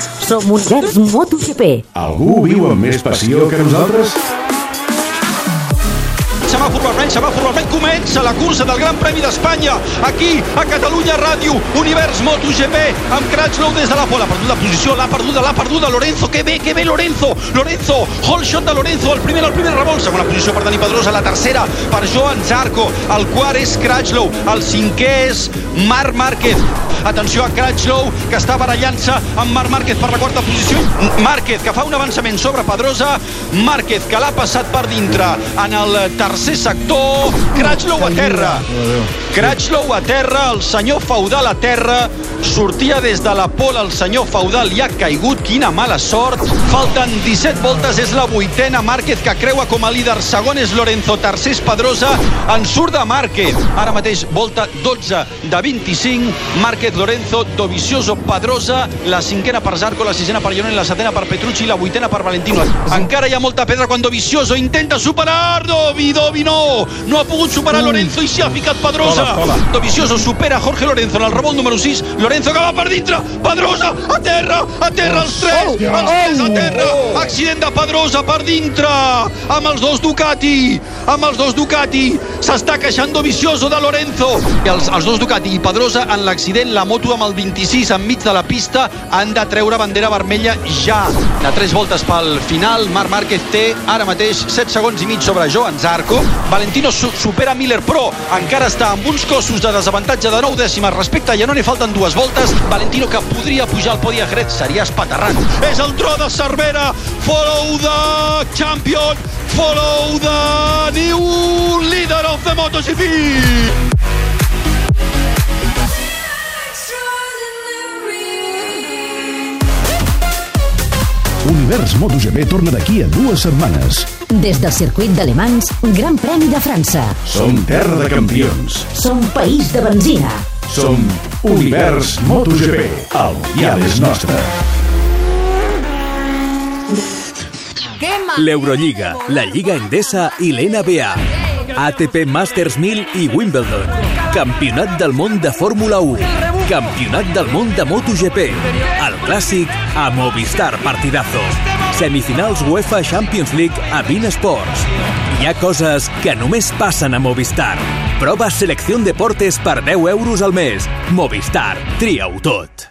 Som Univers MotoGP. Algú viu amb més passió que nosaltres? semàfor vermell, semàfor vermell, comença la cursa del Gran Premi d'Espanya, aquí, a Catalunya Ràdio, Univers MotoGP, amb Cratchlow des de la pola, perduda posició, l'ha perduda, l'ha perduda, Lorenzo, que bé, que bé, Lorenzo, Lorenzo, whole shot de Lorenzo, el primer, el primer revolt, segona posició per Dani Pedrosa, la tercera per Joan Zarco, el quart és Cratchlow, el cinquè és Marc Márquez, atenció a Cratchlow, que està barallant-se amb Marc Márquez per la quarta posició, Márquez, que fa un avançament sobre Pedrosa, Márquez, que l'ha passat per dintre en el tercer sector, Cratchlow a terra, Cratchlow a terra, el senyor Feudal a terra, sortia des de la pola el senyor Feudal i ha caigut, quina mala sort, falten 17 voltes, és la vuitena, Márquez que creua com a líder, segon és Lorenzo, tercer és Pedrosa, en surt de Márquez, ara mateix volta 12 de 25, Márquez, Lorenzo, Dovizioso, Pedrosa, la cinquena per Zarco, la sisena per Lloren, la setena per Petrucci, la vuitena per Valentino. Encara hi ha molta pedra quan Dovizioso intenta superar, Dovi, Dovi no, no ha pogut superar Lorenzo i s'hi ha ficat Pedrosa. Dovizioso supera Jorge Lorenzo en el revolt número 6, Lorenzo que va per dintre, Pedrosa a terra, a terra els tres, els terra, accident de Pedrosa per dintre, amb els dos Ducati, amb els dos Ducati, s'està queixant Dovizioso de Lorenzo, i els, els dos Ducati i Pedrosa en l'accident, la moto amb el 26 enmig de la pista, han de treure bandera vermella ja. De tres voltes pel final, Marc Márquez té ara mateix 7 segons i mig sobre Joan Zarco, Valentino su supera Miller, però encara està amb uns cossos de desavantatge de 9 dècimes respecte, ja no n'hi falten dues voltes, Valentino que podria pujar al podi a Jerez, seria espaterrant. És el tro de Cervera, follow the champion, follow the new leader of the MotoGP. Univers MotoGP torna d'aquí a dues setmanes. Des del circuit d'Alemans, Gran Premi de França. Som terra de campions. Som país de benzina. Som Univers MotoGP. El mundial és nostre. L'Eurolliga, la Lliga Endesa i l'NBA. ATP Masters 1000 i Wimbledon. Campionat del món de Fórmula 1. Campionat del món de MotoGP. El clàssic a Movistar Partidazo. Semifinals UEFA Champions League a Bean Sports. Hi ha coses que només passen a Movistar. Prova Selecció Deportes per 10 euros al mes. Movistar. Tria-ho tot.